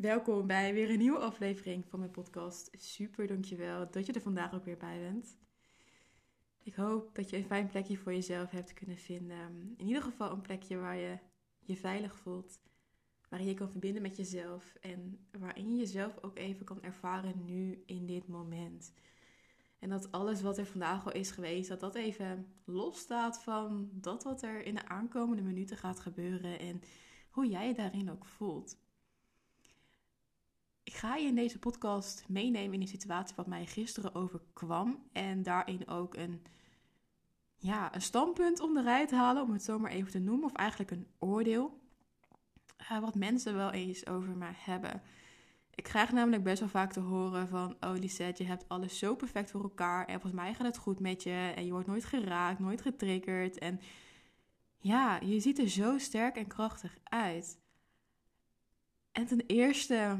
Welkom bij weer een nieuwe aflevering van mijn podcast. Super, dankjewel dat je er vandaag ook weer bij bent. Ik hoop dat je een fijn plekje voor jezelf hebt kunnen vinden. In ieder geval een plekje waar je je veilig voelt, waarin je kan verbinden met jezelf en waarin je jezelf ook even kan ervaren nu in dit moment. En dat alles wat er vandaag al is geweest, dat dat even losstaat van dat wat er in de aankomende minuten gaat gebeuren en hoe jij je daarin ook voelt. Ik ga je in deze podcast meenemen in een situatie wat mij gisteren overkwam. En daarin ook een, ja, een standpunt om de rij te halen, om het zo maar even te noemen. Of eigenlijk een oordeel. Uh, wat mensen wel eens over mij hebben. Ik krijg namelijk best wel vaak te horen van... Oh Lisette, je hebt alles zo perfect voor elkaar. En volgens mij gaat het goed met je. En je wordt nooit geraakt, nooit getriggerd. En ja, je ziet er zo sterk en krachtig uit. En ten eerste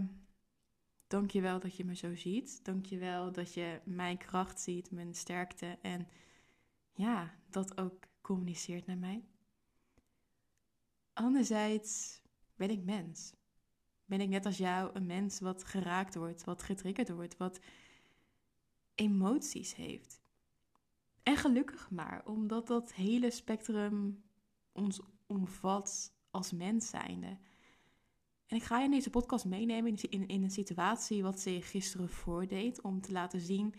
Dank je wel dat je me zo ziet. Dank je wel dat je mijn kracht ziet, mijn sterkte en ja, dat ook communiceert naar mij. Anderzijds ben ik mens. Ben ik net als jou een mens wat geraakt wordt, wat getriggerd wordt, wat emoties heeft. En gelukkig maar, omdat dat hele spectrum ons omvat als mens zijnde. En ik ga je in deze podcast meenemen in, in, een situatie wat zich gisteren voordeed. Om te laten zien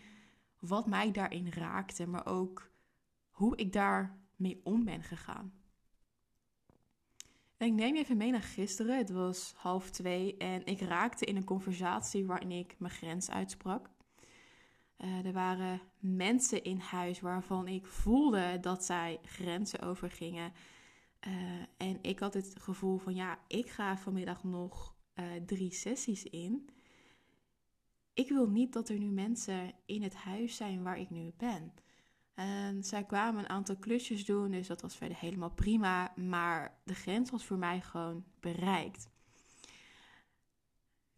wat mij daarin raakte. Maar ook hoe ik daarmee om ben gegaan. En ik neem je even mee naar gisteren. Het was half twee. En ik raakte in een conversatie waarin ik mijn grens uitsprak. Uh, er waren mensen in huis waarvan ik voelde dat zij grenzen overgingen. Uh, en ik had het gevoel van ja, ik ga vanmiddag nog uh, drie sessies in. Ik wil niet dat er nu mensen in het huis zijn waar ik nu ben. En zij kwamen een aantal klusjes doen, dus dat was verder helemaal prima. Maar de grens was voor mij gewoon bereikt.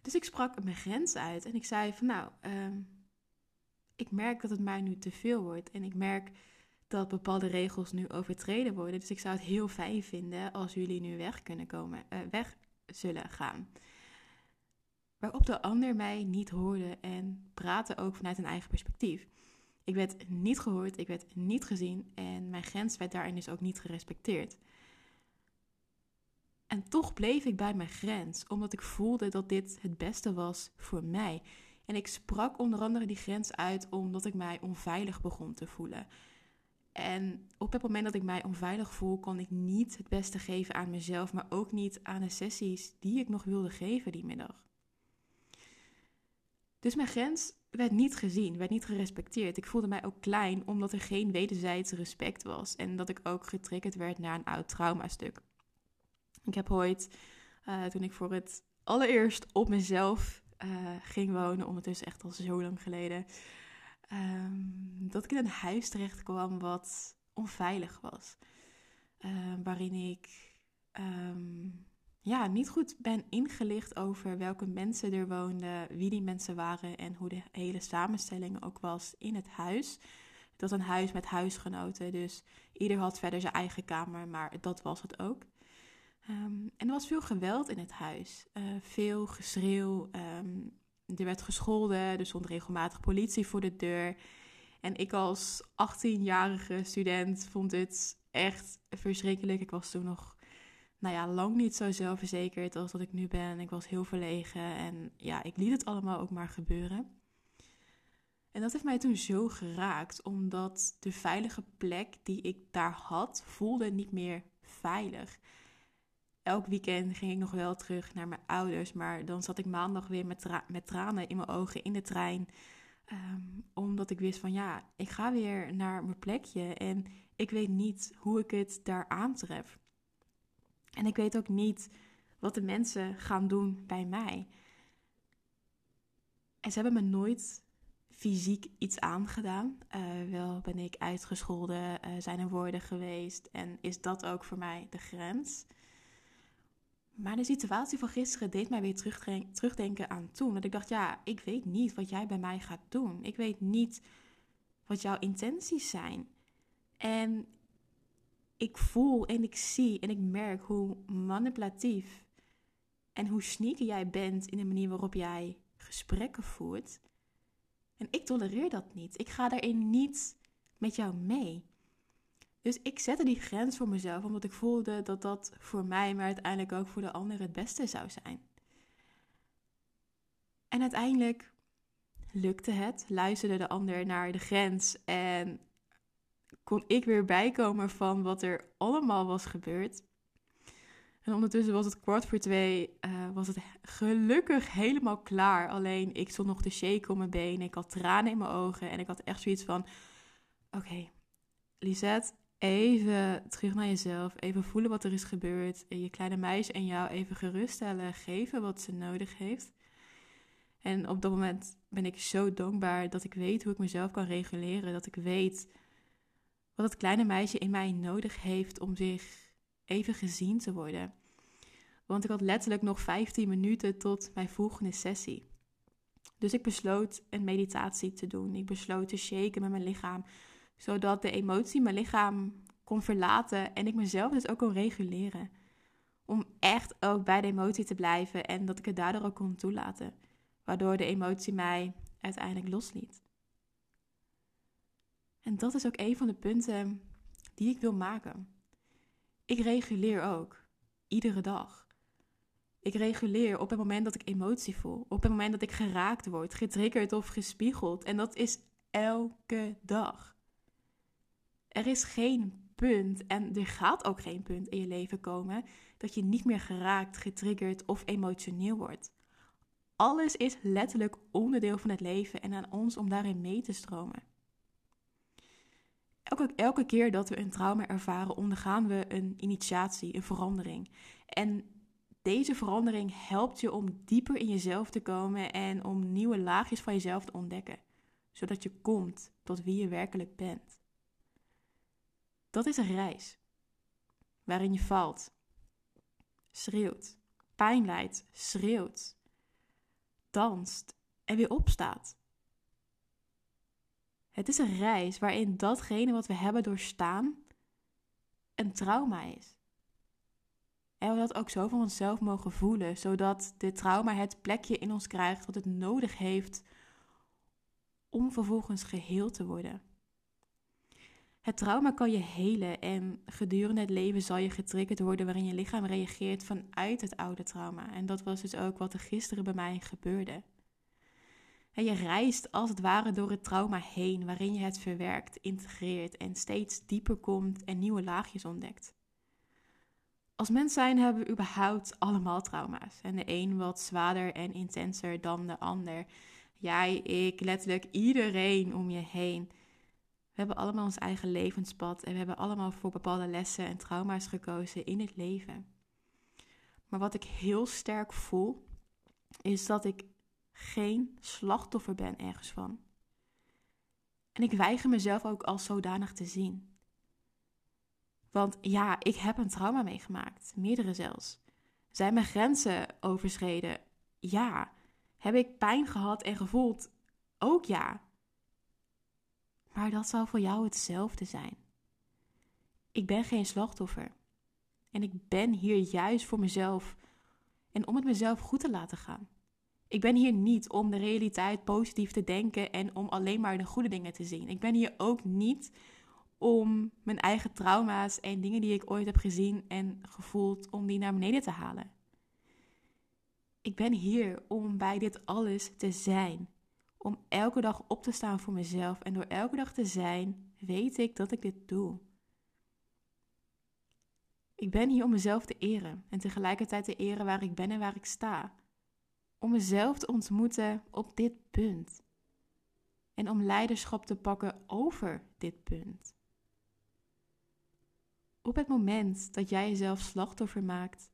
Dus ik sprak mijn grens uit en ik zei van nou, uh, ik merk dat het mij nu te veel wordt. En ik merk dat bepaalde regels nu overtreden worden. Dus ik zou het heel fijn vinden als jullie nu weg kunnen komen, uh, weg zullen gaan. Waarop de ander mij niet hoorde en praatte ook vanuit een eigen perspectief. Ik werd niet gehoord, ik werd niet gezien en mijn grens werd daarin dus ook niet gerespecteerd. En toch bleef ik bij mijn grens, omdat ik voelde dat dit het beste was voor mij. En ik sprak onder andere die grens uit omdat ik mij onveilig begon te voelen. En op het moment dat ik mij onveilig voel, kon ik niet het beste geven aan mezelf, maar ook niet aan de sessies die ik nog wilde geven die middag. Dus mijn grens werd niet gezien, werd niet gerespecteerd. Ik voelde mij ook klein omdat er geen wederzijds respect was en dat ik ook getriggerd werd naar een oud traumastuk. Ik heb ooit, uh, toen ik voor het allereerst op mezelf uh, ging wonen, ondertussen echt al zo lang geleden, um, dat ik in een huis terecht kwam wat onveilig was. Uh, waarin ik um, ja, niet goed ben ingelicht over welke mensen er woonden, wie die mensen waren en hoe de hele samenstelling ook was in het huis. Het was een huis met huisgenoten, dus ieder had verder zijn eigen kamer, maar dat was het ook. En er was veel geweld in het huis, uh, veel geschreeuw, er werd gescholden, er stond regelmatig politie voor de deur. En ik als 18-jarige student vond dit echt verschrikkelijk. Ik was toen nog, nou ja, lang niet zo zelfverzekerd als dat ik nu ben. Ik was heel verlegen en ja, ik liet het allemaal ook maar gebeuren. En dat heeft mij toen zo geraakt, omdat de veilige plek die ik daar had, voelde niet meer veilig elk weekend ging ik nog wel terug naar mijn ouders. Maar dan zat ik maandag weer met, met tranen in mijn ogen in de trein. Ehm, omdat ik wist van ja, ik ga weer naar mijn plekje. En ik weet niet hoe ik het daar aantref. En ik weet ook niet wat de mensen gaan doen bij mij. En ze hebben me nooit fysiek iets aangedaan. Uh, wel ben ik uitgescholden, uh, zijn er woorden geweest. En is dat ook voor mij de grens? Maar de situatie van gisteren deed mij weer terugdenken aan toen. Dat ik dacht, ja, ik weet niet wat jij bij mij gaat doen. Ik weet niet wat jouw intenties zijn. En ik voel en ik zie en ik merk hoe manipulatief en hoe sneaky jij bent in de manier waarop jij gesprekken voert. En ik tolereer dat niet. Ik ga daarin niet met jou mee. Dus ik zette die grens voor mezelf, omdat ik voelde dat dat voor mij, maar uiteindelijk ook voor de ander het beste zou zijn. En uiteindelijk lukte het, luisterde de ander naar de grens en kon ik weer bijkomen van wat er allemaal was gebeurd. En ondertussen was het kwart voor twee, uh, was het gelukkig helemaal klaar. Alleen ik stond nog te shaken op mijn benen, ik had tranen in mijn ogen en ik had echt zoiets van, oké, okay, even terug naar jezelf, even voelen wat er is gebeurd. En je kleine meisje en jou even geruststellen, geven wat ze nodig heeft. En op dat moment ben ik zo dankbaar dat ik weet hoe ik mezelf kan reguleren. Dat ik weet wat het kleine meisje in mij nodig heeft om zich even gezien te worden. Want ik had letterlijk nog 15 minuten tot mijn volgende sessie. Dus ik besloot een meditatie te doen. Ik besloot te shaken met mijn lichaam, zodat de emotie mijn lichaam kon verlaten en ik mezelf dus ook kon reguleren. Om echt ook bij de emotie te blijven en dat ik het daardoor ook kon toelaten waardoor de emotie mij uiteindelijk losliet. En dat is ook een van de punten die ik wil maken. Ik reguleer ook, iedere dag. Ik reguleer op het moment dat ik emotie voel, op het moment dat ik geraakt word, getriggerd of gespiegeld. En dat is elke dag. Er is geen punt, en er gaat ook geen punt in je leven komen, dat je niet meer geraakt, getriggerd of emotioneel wordt. Alles is letterlijk onderdeel van het leven en aan ons om daarin mee te stromen. Elke, elke keer dat we een trauma ervaren, ondergaan we een initiatie, een verandering. En deze verandering helpt je om dieper in jezelf te komen en om nieuwe laagjes van jezelf te ontdekken, zodat je komt tot wie je werkelijk bent. Dat is een reis waarin je valt, schreeuwt, pijn lijdt, schreeuwt, danst en weer opstaat. Het is een reis waarin datgene wat we hebben doorstaan een trauma is. En we dat ook zo van onszelf mogen voelen, zodat dit trauma het plekje in ons krijgt wat het nodig heeft om vervolgens geheel te worden. Het trauma kan je helen en gedurende het leven zal je getriggerd worden waarin je lichaam reageert vanuit het oude trauma. En dat was dus ook wat er gisteren bij mij gebeurde. En je reist als het ware door het trauma heen, waarin je het verwerkt, integreert en steeds dieper komt en nieuwe laagjes ontdekt. Als mens zijn hebben we überhaupt allemaal trauma's. En de een wat zwaarder en intenser dan de ander. Jij, ik, letterlijk iedereen om je heen. We hebben allemaal ons eigen levenspad en we hebben allemaal voor bepaalde lessen en trauma's gekozen in het leven. Maar wat ik heel sterk voel, is dat ik geen slachtoffer ben ergens van. En ik weiger mezelf ook als zodanig te zien. Want ja, ik heb een trauma meegemaakt, meerdere zelfs. Zijn mijn grenzen overschreden? Ja. Heb ik pijn gehad en gevoeld? Ook ja. Maar dat zal voor jou hetzelfde zijn. Ik ben geen slachtoffer. En ik ben hier juist voor mezelf en om het mezelf goed te laten gaan. Ik ben hier niet om de realiteit positief te denken en om alleen maar de goede dingen te zien. Ik ben hier ook niet om mijn eigen trauma's en dingen die ik ooit heb gezien en gevoeld, om die naar beneden te halen. Ik ben hier om bij dit alles te zijn om elke dag op te staan voor mezelf. En door elke dag te zijn, weet ik dat ik dit doe. Ik ben hier om mezelf te eren en tegelijkertijd te eren waar ik ben en waar ik sta. Om mezelf te ontmoeten op dit punt. En om leiderschap te pakken over dit punt. Op het moment dat jij jezelf slachtoffer maakt,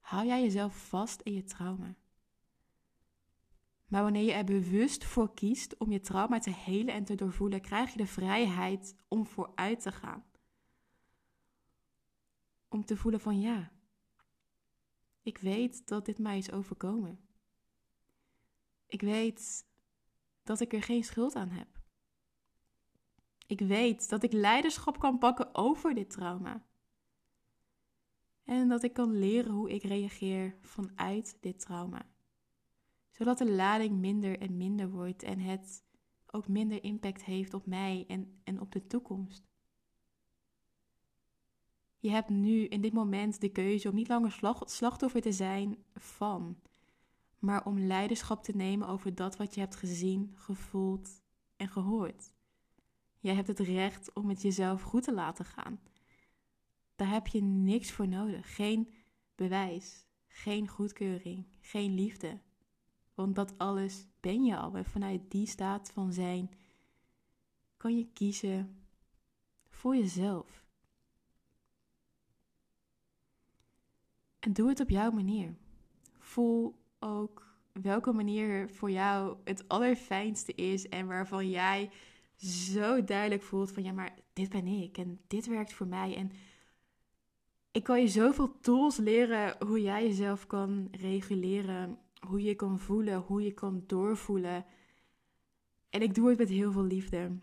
hou jij jezelf vast in je trauma. Maar wanneer je er bewust voor kiest om je trauma te helen en te doorvoelen, krijg je de vrijheid om vooruit te gaan. Om te voelen van ja, ik weet dat dit mij is overkomen. Ik weet dat ik er geen schuld aan heb. Ik weet dat ik leiderschap kan pakken over dit trauma. En dat ik kan leren hoe ik reageer vanuit dit trauma. Zodat de lading minder en minder wordt en het ook minder impact heeft op mij en, en op de toekomst. Je hebt nu in dit moment de keuze om niet langer slachtoffer te zijn van, maar om leiderschap te nemen over dat wat je hebt gezien, gevoeld en gehoord. Jij hebt het recht om het jezelf goed te laten gaan. Daar heb je niks voor nodig. Geen bewijs, geen goedkeuring, geen liefde. Want dat alles ben je al. En vanuit die staat van zijn kan je kiezen voor jezelf. En doe het op jouw manier. Voel ook welke manier voor jou het allerfijnste is en waarvan jij zo duidelijk voelt van ja, maar dit ben ik en dit werkt voor mij. En ik kan je zoveel tools leren hoe jij jezelf kan reguleren, hoe je kan voelen, hoe je kan doorvoelen. En ik doe het met heel veel liefde.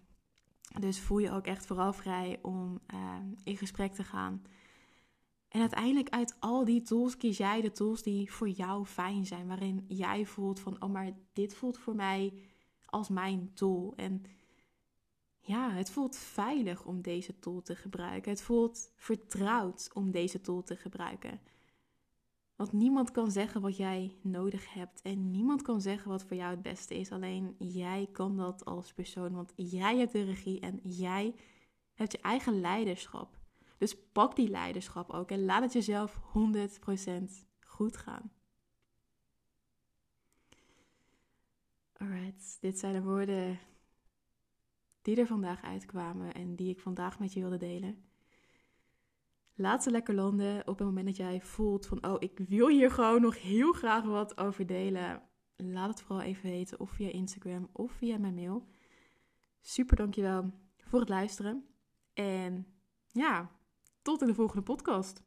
Dus voel je ook echt vooral vrij om uh, in gesprek te gaan. En uiteindelijk uit al die tools kies jij de tools die voor jou fijn zijn. Waarin jij voelt van, oh maar dit voelt voor mij als mijn tool. En ja, het voelt veilig om deze tool te gebruiken. Het voelt vertrouwd om deze tool te gebruiken. Want niemand kan zeggen wat jij nodig hebt. En niemand kan zeggen wat voor jou het beste is. Alleen jij kan dat als persoon. Want jij hebt de regie en jij hebt je eigen leiderschap. Dus pak die leiderschap ook en laat het jezelf 100% goed gaan. Alright, dit zijn de woorden die er vandaag uitkwamen en die ik vandaag met je wilde delen. Laat ze lekker landen op het moment dat jij voelt van, oh, ik wil hier gewoon nog heel graag wat over delen. Laat het vooral even weten, of via Instagram of via mijn mail. Super dankjewel voor het luisteren. En ja, tot in de volgende podcast.